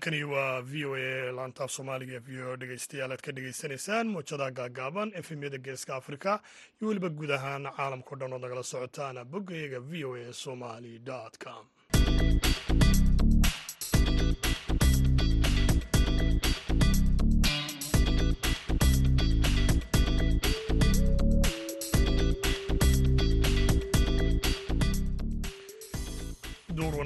halkani waa v o a laantaaf soomaaliga e v o dhegeystayaal aad ka dhegeysanaysaan muujadaha gaagaaban efemyada geeska afrika iyo weliba guud ahaan caalamkao dhan ood nagala socotaan boggayaga v o a somali com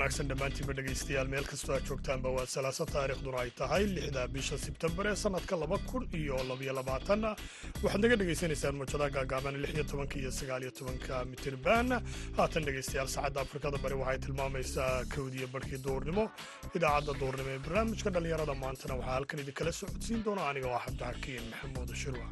wanaagsan dhammaantiinba dhegaystayaal meel kastoo aad joogtaanba waa salaaso taariikhduna ay tahay lixda bisha sebtembar ee sannadka laba kun iyo labyo labaatanna waxaad naga dhegaysanaysaan muujadaha gaagaaban lix iyo tobanka iyo sagaal iyo tobanka mitirban. Haatan dhegaystayaal saacadda afrikada bari waxay tilmaamaysaa kowdiyo barhkii duurnimo idaacadda duurnimo ee barnaamijka dhallinyarada maantana waxaa halkan idinkala socodsiin doona aniga oo cabdixakiin maxamuud shirwa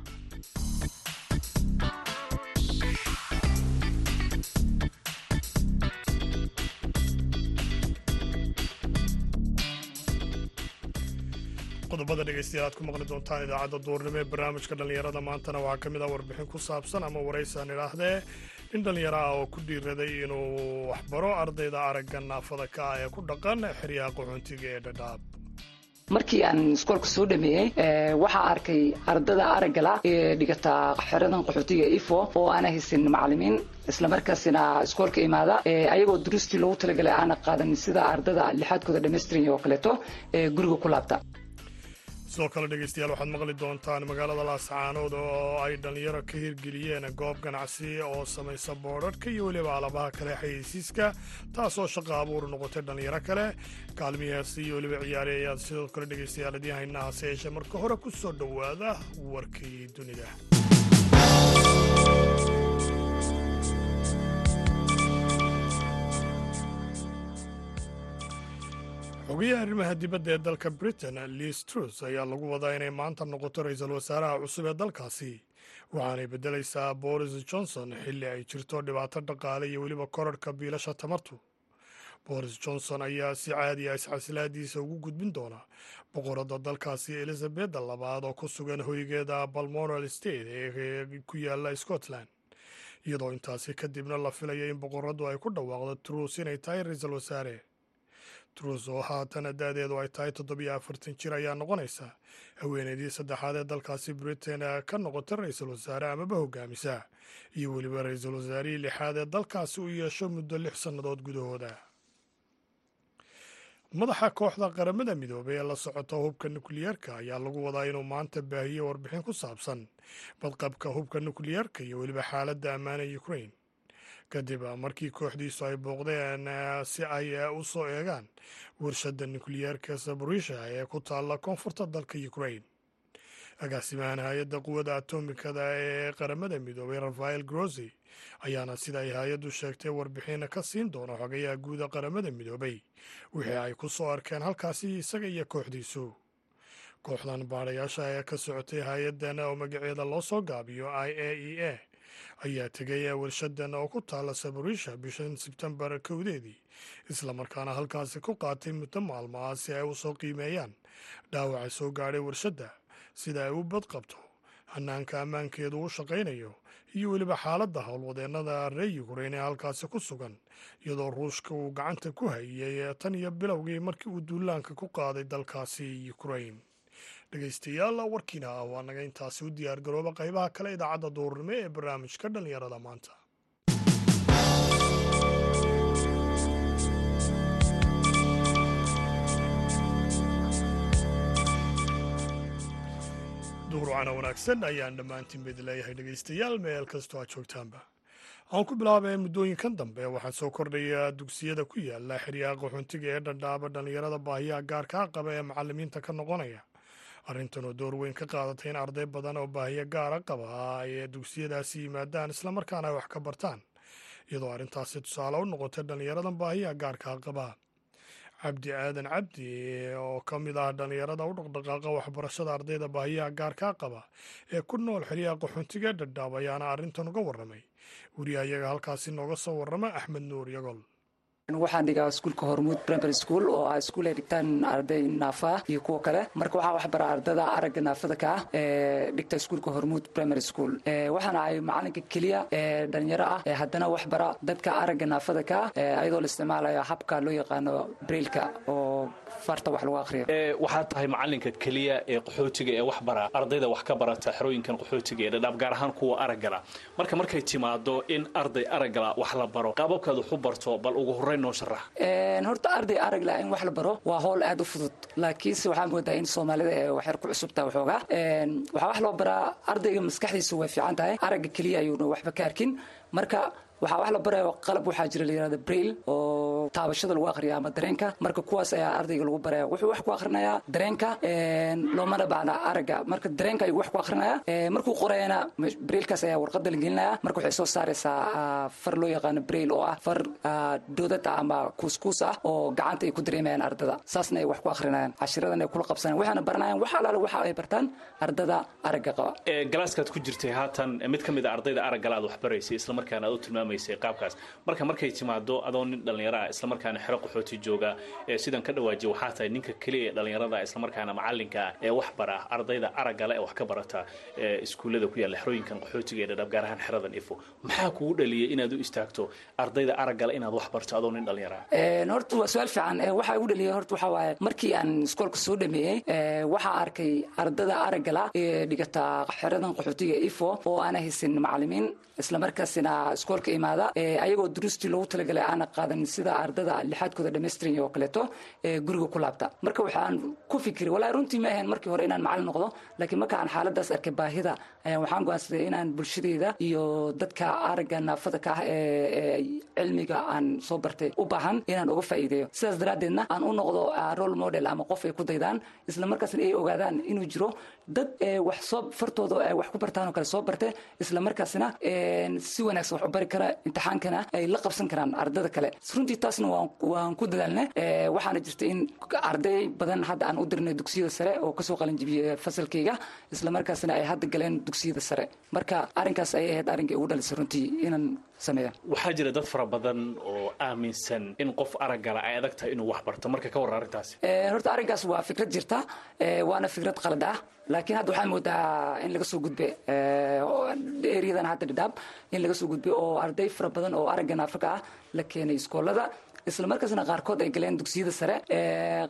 qodobada dhegeystayaal aad ku maqli doontaan idaacadda duurnimo ee barnaamijka dhallinyarada maantana waxaa ka mid ah warbixin ku saabsan ama waraysaan idhaahdee. Nin dhallinyaro ah oo ku dhiiraday inuu waxbaro ardayda aragga naafada ka ah ee ku dhaqan xeryaha qaxoontiga ee dhadhaab markii aan iskoolka soo dhameeyey waxaa arkay ardada araggala ee dhigata xeradan qaxootiga ifo oo aana haysan macalimiin. Islamarkaasina iskoolka imaada ayagoo duruustii loogu talagalay aana qaadan sida ardada lixaadkooda dhammaystiran oo kaleeto ee guriga ku laabta sidoo kale dhegeystayaal waxaad maqli doontaan magaalada laascaanood oo ay dhallinyaro ka hirgeliyeen goob ganacsi oo samaysa boodharhka iyo weliba alabaha kale xayeysiiska taasoo shaqa abuur noqotay dhallinyaro kale. Kaalmihiasi iyo weliba ciyaari ayaad sidoo kale dhegeystayaal idiin haynaa hase yeeshee marka hore ku soo dhowaada warkii dunida xogayaha arrimaha dibadda ee dalka britain liis trus ayaa lagu wadaa inay maanta noqoto ra'iisul wasaaraha cusub ee dalkaasi. Waxaanay beddelaysaa boris johnson xilli ay jirto dhibaato dhaqaale iyo weliba korarhka biilasha tamartu. Boris johnson ayaa si caadiya isxasilaadiisa ugu gudbin doona boqoradda dalkaasi elizabeda labaad oo ku sugan hoygeeda balmoral state ee ku yaalla scotland. Iyadoo intaasi kadibna la filayo in boqoraddu ay ku dhawaaqdo trus inay tahay ra'iisul wasaare trus oo haatan da-deedu ay tahay toddobiyo afartan jir ayaa noqonaysa. Haweeneydii saddexaad ee dalkaasi britain ka noqota ra'iisul wasaare amaba hogaamisa. Iyo weliba ra'iisul wasaarihii lixaad ee dalkaasi u yeesho muddo lix sannadood gudahooda. Madaxa kooxda qaramada midoobay ee la socota hubka nukliyeerka ayaa lagu wadaa inuu maanta baahiyo warbixin ku saabsan. Badqabka hubka nukliyeerka iyo weliba xaaladda ammaana ukrain kadib markii kooxdiisu ay booqdeen si ay u soo eegaan warshadda nukliyeerka saborisha ee ku taalla koonfurta dalka ukrain agaasimahan hay'adda quwadda atomikada ee qaramada midoobay rafael grossi ayaana sida ay hay'addu sheegtay warbixin ka siin doona xogayaha guuda qaramada midoobay wixii ay ku soo arkeen halkaasi isaga iyo kooxdiisu. Kooxdan baadhayaasha ee ka socotay hay'addan oo magaceeda loo soo gaabiyo i a e a ayaa tegay warshadan oo ku taalla saborisha bishan sebtembar kowdeedii islamarkaana halkaasi ku qaatay muddo maalmo ah si ay u soo qiimeeyaan dhaawaca soo gaadhay warshadda sida ay u badqabto hanaanka ammaankeedu u shaqaynayo iyo weliba xaaladda howlwadeennada reer yukrain ee halkaasi ku sugan iyadoo ruushka uu gacanta ku hayay tan iyo bilowgii markii uu duulaanka ku qaaday dalkaasi yukrain dhegeystayaal warkiina ah waa naga intaasi u diyaar garooba qaybaha kale idaacadda duurnimo ee barnaamijka dhallinyarada maanta. Duurwacana wanaagsan ayaan dhammaantiin leeyahay dhegeystayaal meel kastoo aad joogtaanba. Aan ku bilaabay muddooyinkan dambe waxaa soo kordhaya dugsiyada ku yaalla xeryaha qaxoontiga ee dhadhaaba dhallinyarada baahiyaha gaarkaa qaba ee macalimiinta ka noqonaya arrintan oo door weyn ka qaadatay in arday badan oo baahiyo gaara qaba ay dugsiyadaasi yimaadaan islamarkaana ay wax ka bartaan. Iyadoo arrintaasi tusaale u noqotay dhallinyaradan baahiyaha gaarkaa qaba. Cabdi aadan cabdi oo ka mid ah dhallinyarada u dhaqdhaqaaqa waxbarashada ardayda baahiyaha gaarkaa qaba ee ku nool xeryaha qaxoontiga ee dhadhaab ayaana arrintan uga warramay. Weriyahayaga halkaasi nooga soo warrama axmed nuur yagol waxaan dhigaa iskuulka hormuud primary school oo ah iskuul ay dhigtaan arday naafa iyo kuwa kale. Marka waxaa wax bara ardada aragga naafada ka ah ee dhigta iskuulka hormuud primary school. Waxaan ahay macalinka keliya ee dhalinyaro ah. Ee haddana wax bara dadka aragga naafada ka ah ayadoo la isticmaalayo habka loo yaqaano brailka oo farta wax lagu aqriyo waxaad tahay macalinka keliya ee qaxootiga ee wax bara ardayda wax ka barata xerooyinkan qaxootiga ee dhadhaab gaar ahaan kuwa araggala marka markay timaado in arday araggala wax la baro qaababkaad wax u barto bal ugu horreyn noo sharax horta arday aragla in wax la baro waa howl aad u fudud. Laakiinse waxaa moodaa in soomaalida waxyar ku cusubtaa waxoogaa waxaa wax loo baraa ardayga maskaxdiisu way fiican tahay. Aragga keliya ayuuna waxba ka arkin. Marka waxaa wax la barayo qalab waxaa jira la yihahda brail oo taabashada lagu aqriya ama dareenka. Marka kuwaas ayaa ardayga lagu baraya wuxuu wax ku aqrinayaa dareenka loomana baahna aragga. Marka dareenka ayuu wax ku aqrinaya markuu qorayana brailkaas ayaa warqada la gelinaya. Marka waxay soo saaraysaa far loo yaqaano brail oo ah far doodad ah ama kuuskuus ah oo gacanta ay ku dareemayaan ardada. Saasna ay wax ku aqrinayaan cashiradan ay kula qabsanayaan. Waxaana baranayaan wax alaale waxa ay bartaan ardada aragga qaba. Galaaskaad ku jirtay haatan mid ka mid a ardayda araggala aad wax baraysay islamarkaana aad u tilmaamay qaabkaas. Marka markay timaado adoo nin dhallinyaro ah islamarkaana xero qaxooti jooga sidan ka dhawaajiya waxaa tahay ninka keliya ee dhallinyarada islamarkaana macalinka ah ee wax bara ardayda araggale ee wax ka barata iskuullada ku yaalla xerooyinkan qaxootiga ee dhadhab gaar ahaan xeradan ifo. Maxaa kugu dhaliyay inaad u istaagto ardayda araggale inaad wax barto adoo nin dhallinyaro ah horta waa su'aal fiican waxaa igu dhaliyay horta waxaa waaye markii aan iskoolka soo dhameeyey waxaa arkay ardada araggala ee dhigata xeradan qaxootiga ifo oo aana haysan macalimiin islamarkaasina iskoolka imaada ayagoo duruustii loogu talagalay aana qaadan sida ardada lixaadkooda dhammaystiran oo kaleeto guriga ku laabta. Marka waxaan ku fikiray walaa runtii ma ahayn markii hore inaan macalin noqdo laakiin marka aan xaaladaas arkay baahida ayaan waxaan go'aansaday inaan bulshadeyda iyo dadka aragga naafada ka ah ee cilmiga aan soo bartay u baahan inaan uga faa'iideeyo. Sidaas daraaddeedna aan u noqdo role model ama qof ay ku daydaan islamarkaasna ay ogaadaan inuu jiro dad wax soo fartooda wax ku bartaan oo kale soo barte islamarkaasna si wanaagsan wax u bari kara imtixaankana ay la qabsan karaan ardada kale. Runtii taasna waan ku dadaalna waxaana jirta in arday badan hadda aan u dirnay dugsiyada sare oo ka soo qalinjibiyey fasalkayga islamarkaasna ay hadda galeen dugsiyada sare. Marka arrinkaas ayay ahayd arrinkay ugu dhalisay runtii inaan sameeya waxaa jira dad fara badan oo aaminsan in qof araggala ay adag tahay inuu wax barto. Marka ka warran arrintaasi. Horta arrinkaas waa fikrad jirta. Waana fikrad qalad ah. Laakiin hadda waxaa moodaa in laga soo gudbe eriyadan hadda dhidhaab in laga soo gudbe oo arday fara badan oo aragga naafaka ah la keenay iskoolada islamarkaasna qaarkood ay galeen dugsiyada sare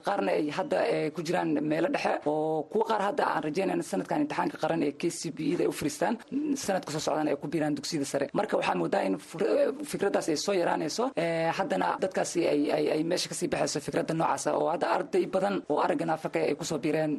qaarna ay hadda ku jiraan meelo dhexe oo kuwa qaar hadda aan rajaynayna sanadkan imtixaanka qaran ee k c b eda ay u fariistaan sanadka soo socdaan ay ku biiraan dugsiyada sare. Marka waxaa moodaa in fikraddaas ay soo yaraanayso haddana dadkaasi ay meesha ka sii baxayso fikradda noocaasa oo hadda arday badan oo aragga naafaka ay ku soo biireen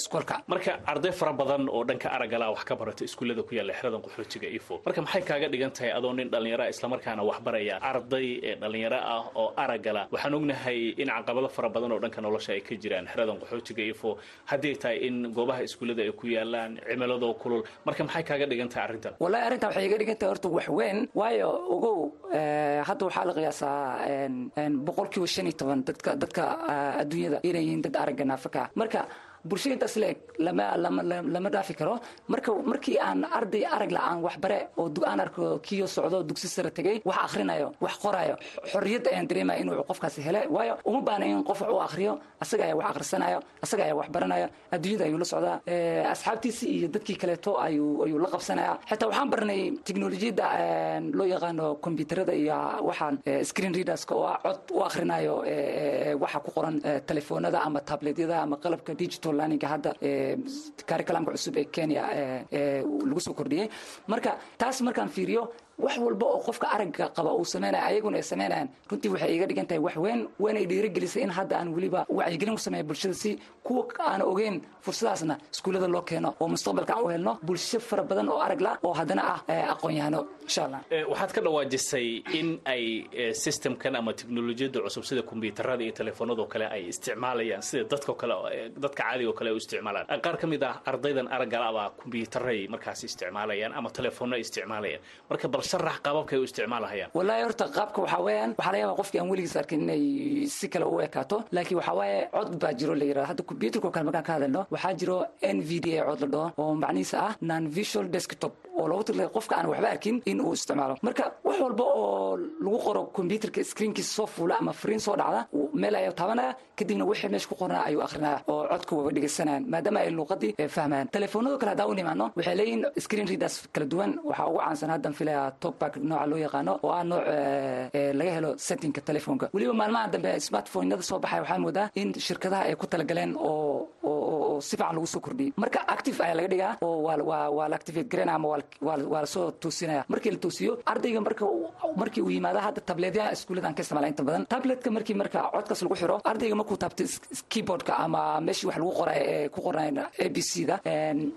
iskoolka marka arday fara badan oo dhanka araggala wax ka barata iskuullada ku yaalla xeradan qaxootiga ifo. Marka maxay kaaga dhigan tahay adoo nin dhallinyaro islamarkaana wax baraya arday ee dhallinyaro ah oo araggala waxaan ognahay in caqabado fara badan oo dhanka nolosha ay ka jiraan. Xeradan qaxootiga ifo haddii tahay in goobaha iskuullada ay ku yaalaan cimiladoo kulul marka maxay kaaga dhigan tahay arrintan? Wallahi arrintan waxay iga dhigan tahay horta wax weyn. Waayo ogow hadda waxaa la qiyaasaa boqolkiiba shan iyo toban dadka dadka adduunyada inay yihiin dad aragga naafaka. Marka bulshada intaas leeg lama dhaafi karo. Marka markii aan arday arag la aan wax bare oo aan arko kiyo socdo dugsi sare tegay wax akhrinayo wax qorayo xorriyad ayaan dareemaya inuu qofkaasi hele waayo uma baana in qof wax u akhriyo asaga ayaa wax akhrisanayo asaga ayaa wax baranaya adduunyada ayuu la socdaa. Asxaabtiisi iyo dadkii kaleeto ayuu la qabsanaya xitaa waxaan baranay teknolojiyadda loo yaqaano kombyuutarada iyo waxaan screen readerska oo cod u akhrinayo waxa ku qoran telefoonada ama tabletyada ama qalabka digital learninga hadda curriculumka cusub ee kenya lagu soo kordhiyey marka taas markaan fiiriyo wax walba oo qofka aragga qaba uu sameynaya ayaguna ay sameynayaan runtii waxay iga dhigan tahay wax weyn waynay dhiirigelisay in hadda aan weliba wacyigelin ku sameeya bulshada si kuwa aan ogeyn fursadaasna iskuullada loo keeno oo mustaqbalka aan u helno bulsho fara badan oo arag la oo haddana ah aqoon-yahano insha allah waxaad ka dhawaajisay in ay systemkan ama teknolojiyadda cusub sida kombyuutarada iyo telefoonadoo kale ay isticmaalayaan sida dadko kale dadka caadigo kale ay u isticmaalaan. Qaar ka mid ah ardaydan araggala abaa kombyuutaray markaas isticmaalayaan ama telefoonno ay isticmaalayaan. Marka sharax qaababkay u isticmaalahayaan wallaahi horta qaabka waxaa weeyaan waxaa laga yaabaa qofkii aan weligiis arkin inay si kale u ekaato laakiin waxaa waaye cod baa jiro la yidhahdo hadda computerka kale markaan ka hadalno waxaa jiro n v d a cod la dhaho oo macnihiisa ah non visual desktop oo loogu talagalay qofka aan waxba arkin in isticmaalo. Marka wax walba oo lagu qoro computerka screenkiisa soo fuula ama fariin soo dhacda meel ayaa taabanaya kadibna wixii meesha ku qornaa ayuu akrinaya oo codka waba dhegeysanayaan maadaama ay luuqadii fahmayaan telefoonada kale haddaan u nimaano waxay leeyihiin screen readers kala duwan. Waxaa ugu caansan haddan filaya topback nooca loo yaqaano oo ah nooc laga helo settingka telefoonka. Weliba maalmaha dambe smartphoneyada soo baxaya waxaa moodaa in shirkadaha ay ku talagaleen oo si fiican lagu soo kordhiyey marka active ayaa laga dhigaa oo waa la activate garanaya ama waa la soo toosinaya markii la toosiyo ardayga marka markii uu yimaado hadda tableetyaha iskuullada aan ka isticmaala inta badan. Tabletka markii marka codkaas lagu xiro ardayga markuu taabto keyboardka ama meeshii wax lagu qoray ee ku qornayn a b c da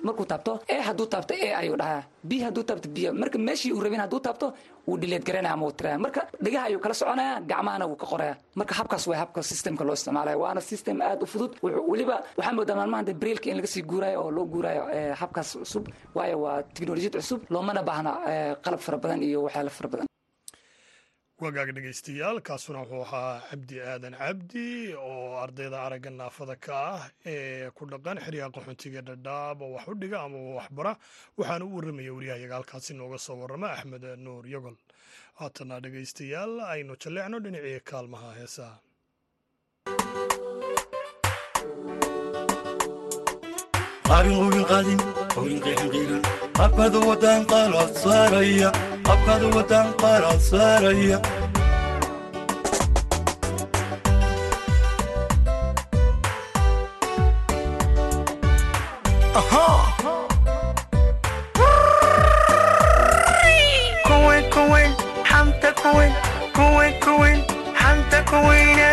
markuu taabto e hadduu taabto e ayuu dhahaa. B hadduu taabto b. Marka meeshii uu rabin hadduu taabto wuu dhileed garanaya ama tiraya marka dhegaha ayuu kala soconaya gacmahana wuu ka qoraya marka habkaas waa habka systemka loo isticmaalaya waana system aad u fudud. Weliba waxaa moodaa maalmahan de in laga sii guurayo oo loo guurayo habkaas cusub waayo waa teknolojiyad cusub loomana baahna qalab fara badan iyo waxyaala fara badan wagaag dhegaystayaal kaasuna wuxuu ahaa cabdi aadan cabdi oo ardayda aragga naafada ka ah ee ku dhaqan xeryaha qaxoontiga dhadhaab oo wax u dhiga ama waxbara waxaana u warramaya waryahayaga halkaasi nooga soo warrama axmed nuur yogol. Haatana dhegaystayaal aynu jalleecno dhinacii kaalmaha heesaha. Qaabin qowin qaadin qowin qeexin qiiran qabkaadu wadaan qaalaad saaraya qabkaadu wadaan qaalaad saaraya kuwen kuwen xanta kuwen kuwen kuwen xanta kuweyne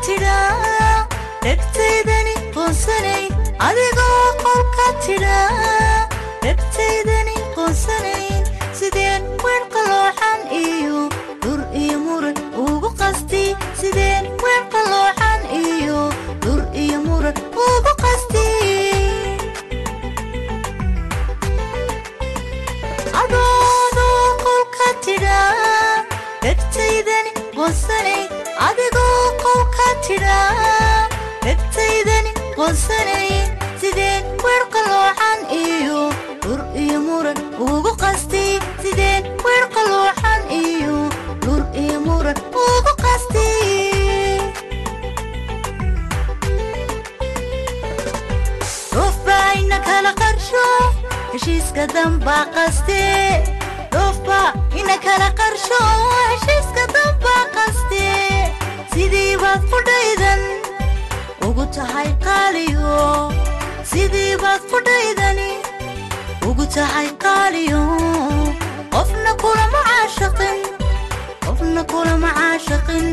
qolka tidha dhegtaydani qoonsanay adigoo qolka tidha dhegtaydani qoonsanayn sideen weer qaloocan iyo dhur iyo muran ugu qasti sideen weer qaloocan iyo dhur iyo muran ugu qasti adoodoo qolka tidha dhegtaydani adigoo tidha dhegtaydani qoonsanay sideen weer qaloocan iyo dhur iyo muran ugu qasti sideen weer qaloocan iyo dhur iyo muran ugu qasti dhoofbaa ina kala qarsho heshiiska dambaa qaste dhoofbaa ina kala qarsho heshiiska qaste sidii baad fudhaydan ugu tahay qaaliyo sidii baad fudhaydani ugu tahay qaaliyo qofna kulama caashaqin qofna kulama caashaqin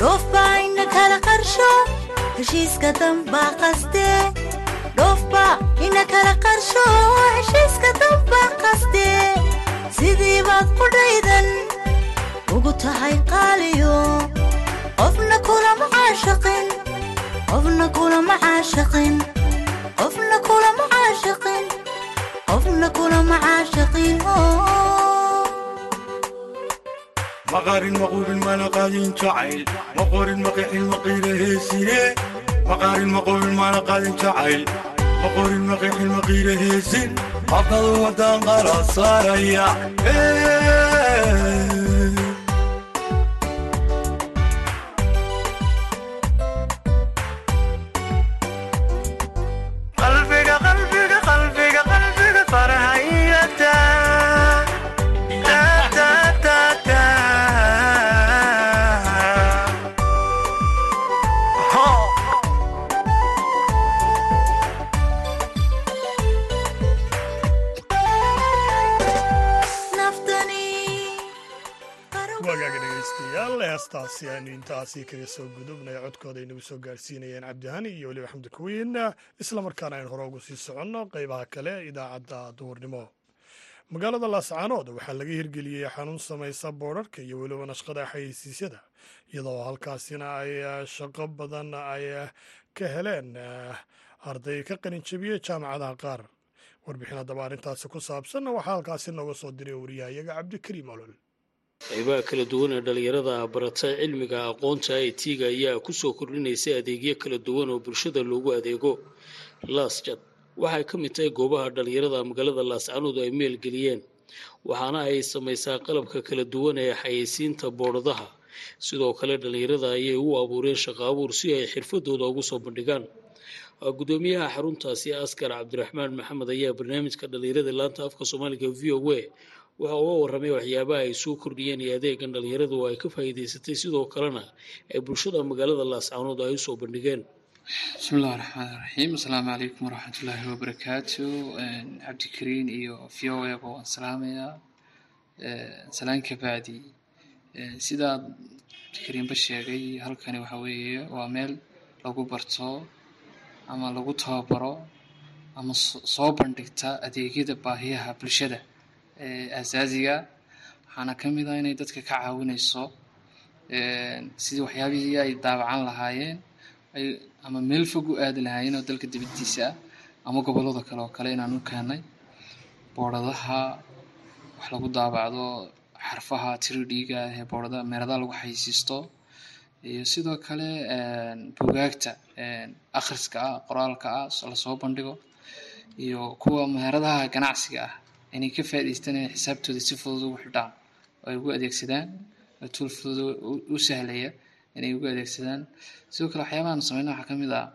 dhoofbaa ina kala qarsho heshiiska dambaa qaste dhoofbaa ina kala qarsho heshiiska dambaa qaste sidii baad fudhaydan ugu tahay qaaliyo qofna kulama caashaqin qofna kulama caashaqin qofna kulama caashaqin qofna kulama caashaqin maqaarin maquubin mana qaadin jacayl maqorin maqixin maqiira heesin qabkadu wadaan qala saaraya heestaasi aynu intaasi kaga soo gudubnay codkooda aynagu soo gaarsiinayeen cabdihani iyo weliba xamdi kuwiin islamarkaana aynu hore ugu sii soconno qeybaha kale idaacadda duhurnimo magaalada laascaanood waxaa laga hirgeliyey xanuun samaysa boodharka iyo weliba nashqada xayeysiisyada iyadoo halkaasina ay shaqo badan ay ka heleen arday ka qalinjabiyey jaamacadaha qaar warbixin haddaba arrintaasi ku saabsan waxaa halkaasi nooga soo diray wariyahayaga cabdikariim olol qaybaha kala duwan ee dhallinyarada barata cilmiga aqoonta i t-ga ayaa ku soo kordhinaysay adeegyo kala duwan oo bulshada loogu adeego. Laasjad waxay ka mid tahay goobaha dhallinyarada magaalada laascanuud ay meelgeliyeen waxaana ay samaysaa qalabka kala duwan ee xayeysiinta boodhadaha sidoo kale dhallinyarada ayay u abuureen shaqo abuur si ay xirfadooda ugu soo bandhigaan. Gudoomiyaha xaruntaasi askar cabdiraxmaan maxamed ayaa barnaamijka dhallinyarada laanta afka soomaaliga v o a waxa uga warramay waxyaabaha ay soo kordhiyeen iyo adeegan dhallinyaradu ay ka faa'iidaysatay sidoo kalena ee bulshada magaalada laascaanood ay u soo bandhigeen. Bismillahi raxmaan raxiim asalaamu calaykum waraxmatullaahi wabarakaatu cabdikariin iyo v o eba waan salaamayaa salaan kabacdi sidaa cabdikariinba sheegay halkani waxa weeye waa meel lagu barto ama lagu tababaro ama soo bandhigta adeegyada baahiyaha bulshada ee asaasiga waxaana ka mid ah inay dadka ka caawinayso sidii waxyaabihii ay daabacan lahaayeen ay ama meel fog u aadi lahaayeen oo dalka dibaddiisa ah ama gobollada kale oo kale inaan u keenay boodhadaha wax lagu daabacdo xarfaha tiridhiiga ee boodhada meeradaha lagu xayisiisto iyo sidoo kale bugaagta akhriska ah qoraalka ah la soo bandhigo iyo kuwa meheradaha ganacsiga ah inay ka faa'idaystaan xisaabtooda si fudud ugu xidhaan oo ay ugu adeegsadaan oo tuul fudud u sahlaya inay ugu adeegsadaan. Sidoo kale waxyaabahaanu sameyno waxaa ka mid ah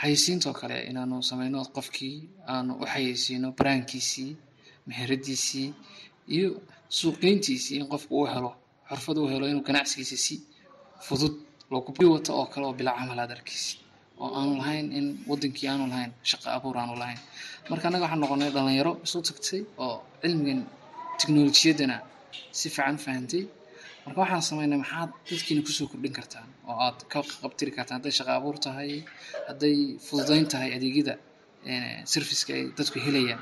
xayeysiintoo kale inaanu sameyno qofkii aanu u xayeysiino baraankiisii meheradiisii iyo suuqgeyntiisii in qofku uu helo xirfad uu helo inuu ganacsigiisa si fudud loogu wato oo kale oo bilaa camal aad oo aanu lahayn in wadankii aanu lahayn shaqo abuur aanu lahayn. Marka annaga waxaan noqonay dhalinyaro isu tagtay oo cilmigan tiknolojiyaddana si fiican fahantay marka waxaan sameynay maxaad dadkiina ku soo kordhin kartaan oo aad ka qabtiri kartaan hadday shaqo abuur tahay hadday fududayn tahay adeegyada serviceka ay dadku helayaan.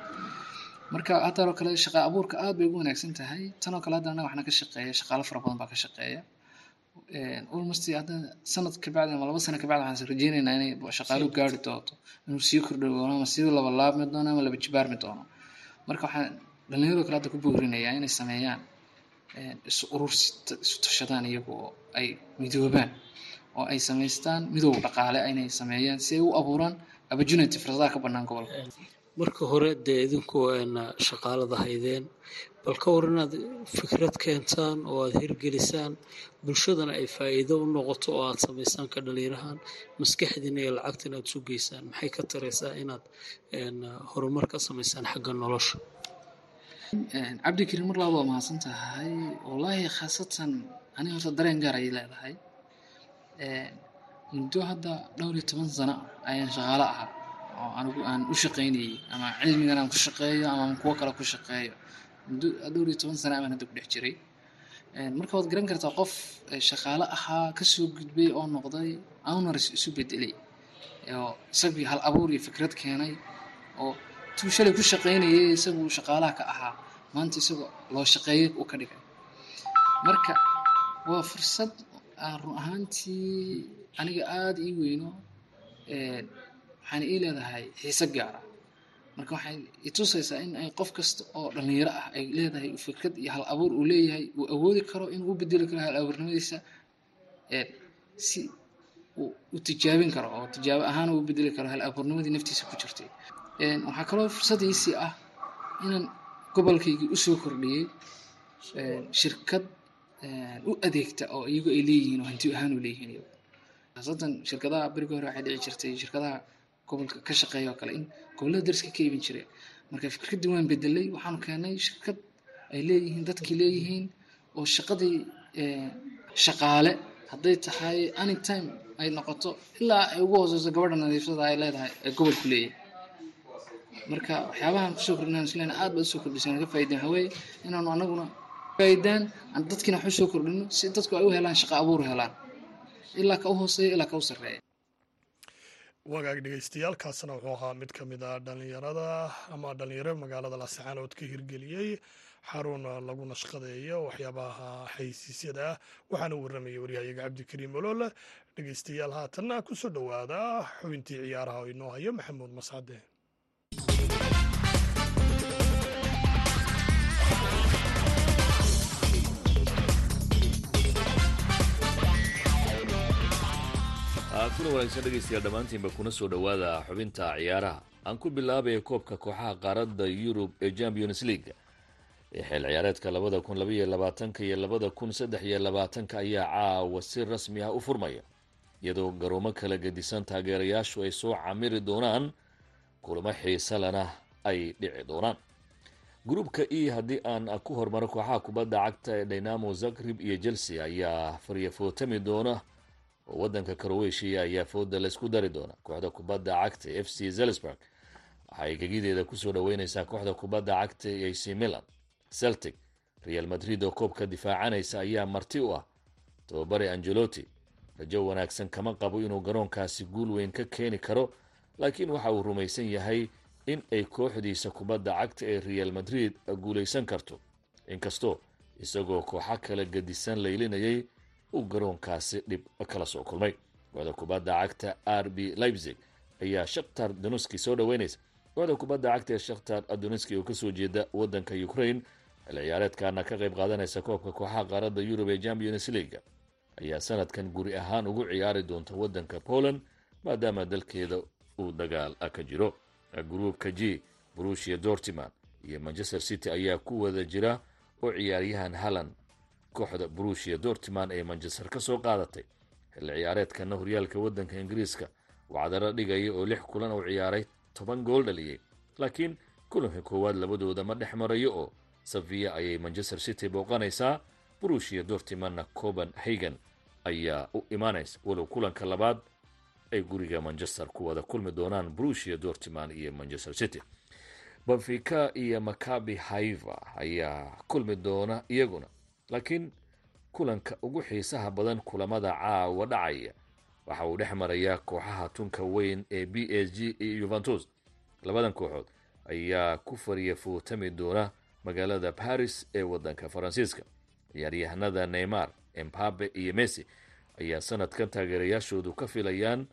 Marka haddaanoo kale shaqa abuurka aad bay ugu wanaagsan tahay tanoo kale hadda annaga waxna ka shaqeeya shaqaalo fara badan baa ka shaqeeya almost sanad kabacdi ama laba sano kabacdi waxaan rajeynaynaa inay shaqaaluhu gaari inuu sii doono marka waxaan dhalinyarado kale ku boorinayaa inay sameeyaan isu urursi isu inay sameeyaan si u abuuraan opportunity fursadaha ka bannaan gobolka. Marka hore dee idinku shaqaalada haydeen bal ka hor inaad fikrad keentaan oo aad hirgelisaan bulshadana ay faa'iido u noqoto oo aad samaysaan ka dhaliirahaan maskaxdiina iyo lacagtina aad sugeysaan maxay ka taraysaa inaad horumar ka samaysaan xagga nolosha? Cabdikariin mar labaad waa mahadsan tahay wallaahi khaasatan ani horta dareen gaar ayay leedahay. Muddo hadda dhowr iyo toban sano ayaan shaqaalo ahaa oo anigu aan u shaqaynayay ama cilmigan aan ku shaqeeyo ama kuwo kale ku shaqeeyo dhowr iyo toban sano amaan hadda ku dhex jiray. Marka waad garan kartaa qof shaqaale ahaa ka soo gudbay oo noqday owners isu bedelay oo isagii hal abuur iyo fikrad keenay oo tuu shalay ku shaqaynayay isagu shaqaalaha ka ahaa maanta isagoo loo shaqeeyo u ka dhigay. Marka waa fursad run ahaantii aniga aada ii weyno waxaana ii leedahay xiise gaara marka waxay itusaysaa in ay qof kasta oo dhalinyaro ah ay leedahay fikrad iyo hal abuur uu leeyahay uu awoodi karo inuu u bedeli karo hal abuurnimadiisa si u tijaabin karo oo tijaabo ahaan u bedeli karo hal abuurnimadii naftiisa ku jirtay. Waxaa kaloo fursadiisii ah inaan gobolkaygii u soo kordhiyey shirkad u adeegta oo iyagu ay leeyihiin oo hanti ahaan u leeyihiin iyagu. Haasatan shirkadaha berigii hore waxay dhici jirtay shirkadaha gobolka ka shaqeeya oo kale. In gobollada dariska ka iibin jireen marka fikradii waan bedelay waxaanu keenay shirkad ay leeyihiin dadkii leeyihiin oo shaqadii shaqaale. Hadday tahay anytime ay noqoto ilaa ay ugu hooseyso gabadha nadiifsada ay leedahay ee gobolku leeyahay marka waxyaabahan ku soo kordhinaan aad baad u soo kordhisaan ka faa'iideen haweeye inaanu anaguna faa'iidaan aan dadkiina wax u soo kordhino si dadku ay u helaan shaqo abuur helaan. Ilaa ka u hooseeya ilaa ka u sarreeya wagaag dhegeystayaaalkaasna wuxuu ahaa mid ka mid a dhalinyarada ama dhalinyaro magaalada laascaanood ka hirgeliyey xarun lagu nashqadeeyo waxyaabaha xaysiisyada ah. Waxaana warramayay waryahayaga cabdikariim oloole dhegeystayaal haatanna ku soo dhowaada xubintii ciyaaraha oo inoo hayo maxamuud mascade kuna wanaagsan dhegaystayaal dhammaantiinba kuna soo dhowaada xubinta ciyaaraha. Aan ku bilaabaya koobka kooxaha qaaradda yurub ee champions league. Ee xeel ciyaareedka labada kun labaiyo labaatanka iyo labada kun saddex iyo labaatanka ayaa caawa si rasmi ah u furmaya. Iyadoo garoomo kala gedisan taageerayaashu ay soo camiri doonaan kulamo xiisalana ay dhici doonaan. Gruubka e haddii aan ku hormaro kooxaha kubadda cagta ee dynamo zagrib iyo chelsea ayaa faryafootami doona oo waddanka karoweshiya ayaa fooda laysku dari doona. Kooxda kubadda cagta f c zelsburg waxay gegideeda ku soo dhaweyneysaa kooxda kubadda cagta ee ac milan. Celtic real madrid oo koobka difaacanaysa ayaa marti u ah tobabare angelotti rajo wanaagsan kama qabo inuu garoonkaasi guul weyn ka keeni karo laakiin waxa uu rumaysan yahay in ay kooxdiisa kubadda cagta ee real madrid guulaysan karto. Inkastoo isagoo kooxo kala gedisan laylinayay uu garoonkaasi dhib kala soo kulmay. Kooxda kubadda cagta r b leipzig ayaa shakhtar doneski soo dhaweynaysa kooxda kubadda cagta ee shakhtar doneski oo ka soo jeeda waddanka ukraine xil ciyaareedkaana ka qayb qaadanaysa koobka kooxaha qaaradda yurub ee champions league ayaa sanadkan guri ahaan ugu ciyaari doonta waddanka poland maadaama dalkeeda uu dagaal ka jiro. Gruubka g brushia dortiman iyo manchester city ayaa ku wada jira oo ciyaaryahan halland kooxda brushia dortiman ee manchester ka soo qaadatay. Xilli ciyaareedkana horyaalka waddanka ingiriiska wacdaro dhigaya oo lix kulan uu ciyaaray toban gool dhaliyey laakiin kulanka koowaad labadooda ma dhex marayo oo safiya ayay manchester city booqanaysaa. Brushia dortimanna copenhagen ayaa u imaanaysa walow kulanka labaad ay guriga manchester ku wada kulmi doonaan brushia dortiman iyo manchester city. Benfica iyo makabi haiva ayaa kulmi doona iyaguna laakiin kulanka ugu xiisaha badan kulamada caawa dhacaya waxa uu dhex marayaa kooxaha tunka weyn ee b s g iyo yuventus labadan kooxood ayaa ku fariya footami doona magaalada paris ee waddanka faransiiska. Ciyaaryahanada neymar embabe iyo messi ayaa sanadkan taageerayaashoodu ka filayaan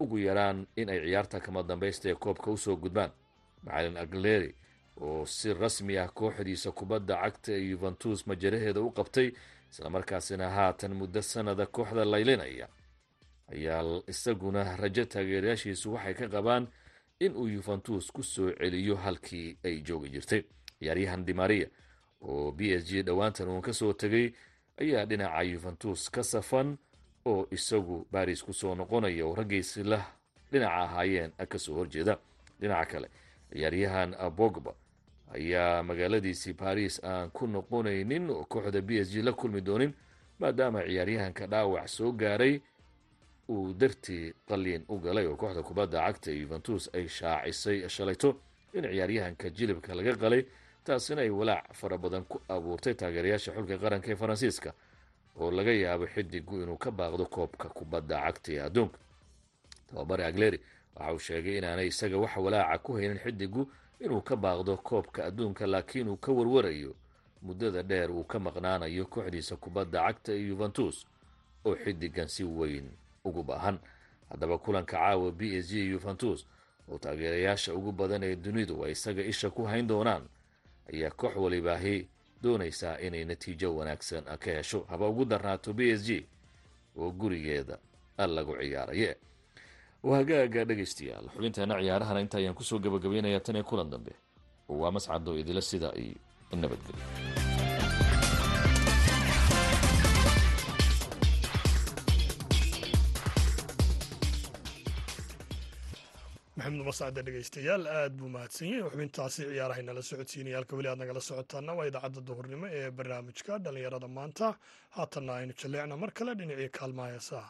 ugu yaraan in ay ciyaarta kama dambaysta ee koobka u soo gudbaan. Macalin agleri oo si rasmi ah kooxdiisa kubadda cagta ee yuventus majaraheeda u qabtay islamarkaasina haatan muddo sanada kooxda laylinaya ayaa isaguna rajo taageerayaashiisu waxay ka qabaan in uu yuventus ku soo celiyo halkii ay joogi jirtay. Ciyaaryahan dimaria oo b s g dhowaantan uun ka soo tegay ayaa dhinaca yuventus ka safan oo isagu baris ku soo noqonaya oo raggiisi la dhinaca ahaayeen ka soo horjeeda. Dhinaca kale ciyaaryahan bogba ayaa magaaladiisii baris aan ku noqonaynin oo kooxda b s g la kulmi doonin maadaama ciyaaryahanka dhaawac soo gaaray uu dartii qaliin u galay oo kooxda kubadda cagta yuventus ay shaacisay shalayto in ciyaaryahanka jilibka laga qalay taasina ay walaac fara badan ku abuurtay taageerayaasha xulka qaranka ee faransiiska oo laga yaabo xidigu inuu ka baaqdo koobka kubadda cagta ee adduunka. Tababare agleri waxa uu sheegay inaanay isaga wax walaaca ku haynin xidigu inuu ka baaqdo koobka adduunka laakiin uu ka warwarayo muddada dheer uu ka maqnaanayo kooxdiisa kubadda cagta ee yuventus oo xidigan si weyn ugu baahan. Haddaba kulanka caawa b s g yuventus oo taageerayaasha ugu badan ee dunidu ay isaga isha ku hayn doonaan ayaa koox walibaahi doonaysaa inay natiijo wanaagsan ka hesho. Haba ugu darnaato b s g oo gurigeeda lagu ciyaaraye hagaaga dhegaystayaal. Xubinteena ciyaarahana inta ayaan ku soo gabagabaynayaa tan iyo kulan dambe. Waa mascado idila sida iyo nabadgelyo maxamed mascade dhegeystayaal aad buu mahadsan yahay xubintaasi ciyaarahay nala socodsiinaya halka weli aad nagala socotaana waa idaacadda duhurnimo ee barnaamijka dhallinyarada maanta. Haatanna aynu jaleecna mar kale dhinacii kaalmaha heesaha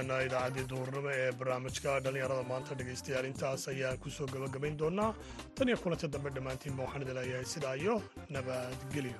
ahaana idaacaddii duhurnimo ee barnaamijka dhallinyarada maanta dhegaystayaal intaas ayaan ku soo gabagabayn doonaa tan iyo kulanti dambe dhammaantiinba waxaan idin leeyahay sidaa iyo nabadgelyo